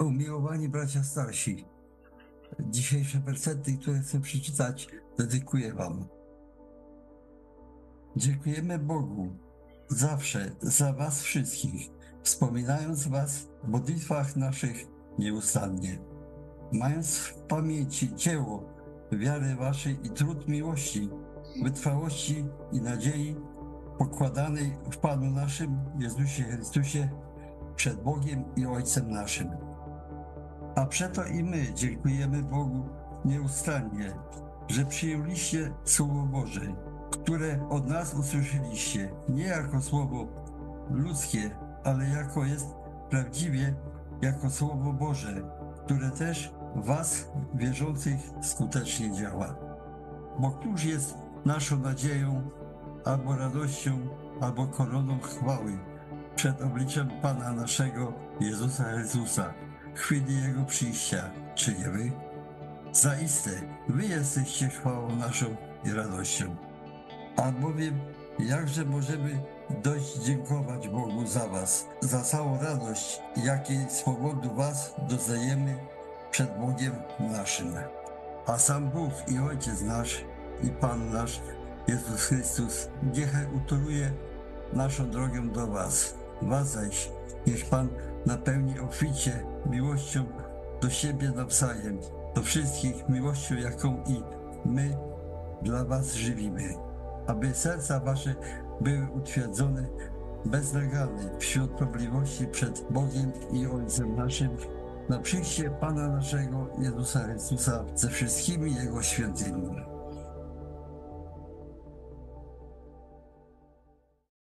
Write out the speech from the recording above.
Umiłowani bracia starsi, dzisiejsze wersety, które chcę przeczytać, dedykuję Wam. Dziękujemy Bogu zawsze za Was wszystkich, wspominając Was w modlitwach naszych nieustannie. Mając w pamięci dzieło wiary Waszej i trud miłości, wytrwałości i nadziei pokładanej w Panu naszym Jezusie Chrystusie przed Bogiem i Ojcem naszym. A przeto i my dziękujemy Bogu nieustannie, że przyjęliście Słowo Boże, które od nas usłyszeliście, nie jako słowo ludzkie, ale jako jest prawdziwie jako Słowo Boże, które też was wierzących skutecznie działa. Bo któż jest naszą nadzieją, albo radością, albo koroną chwały przed obliczem Pana naszego Jezusa Chrystusa, chwili Jego przyjścia, czy nie wy? Zaiste, wy jesteście chwałą naszą i radością. Albowiem jakże możemy dość dziękować Bogu za was, za całą radość, jakiej z powodu was doznajemy przed Bogiem naszym. A sam Bóg i Ojciec nasz i Pan nasz Jezus Chrystus niechaj utoruje naszą drogę do was. Was zaś niech Pan napełni obficie miłością do siebie nawzajem, do wszystkich miłością, jaką i my dla was żywimy, aby serca wasze były utwierdzone beznaganne wśród probliwości przed Bogiem i Ojcem naszym, na przyjście Pana naszego Jezusa Chrystusa ze wszystkimi Jego świętymi.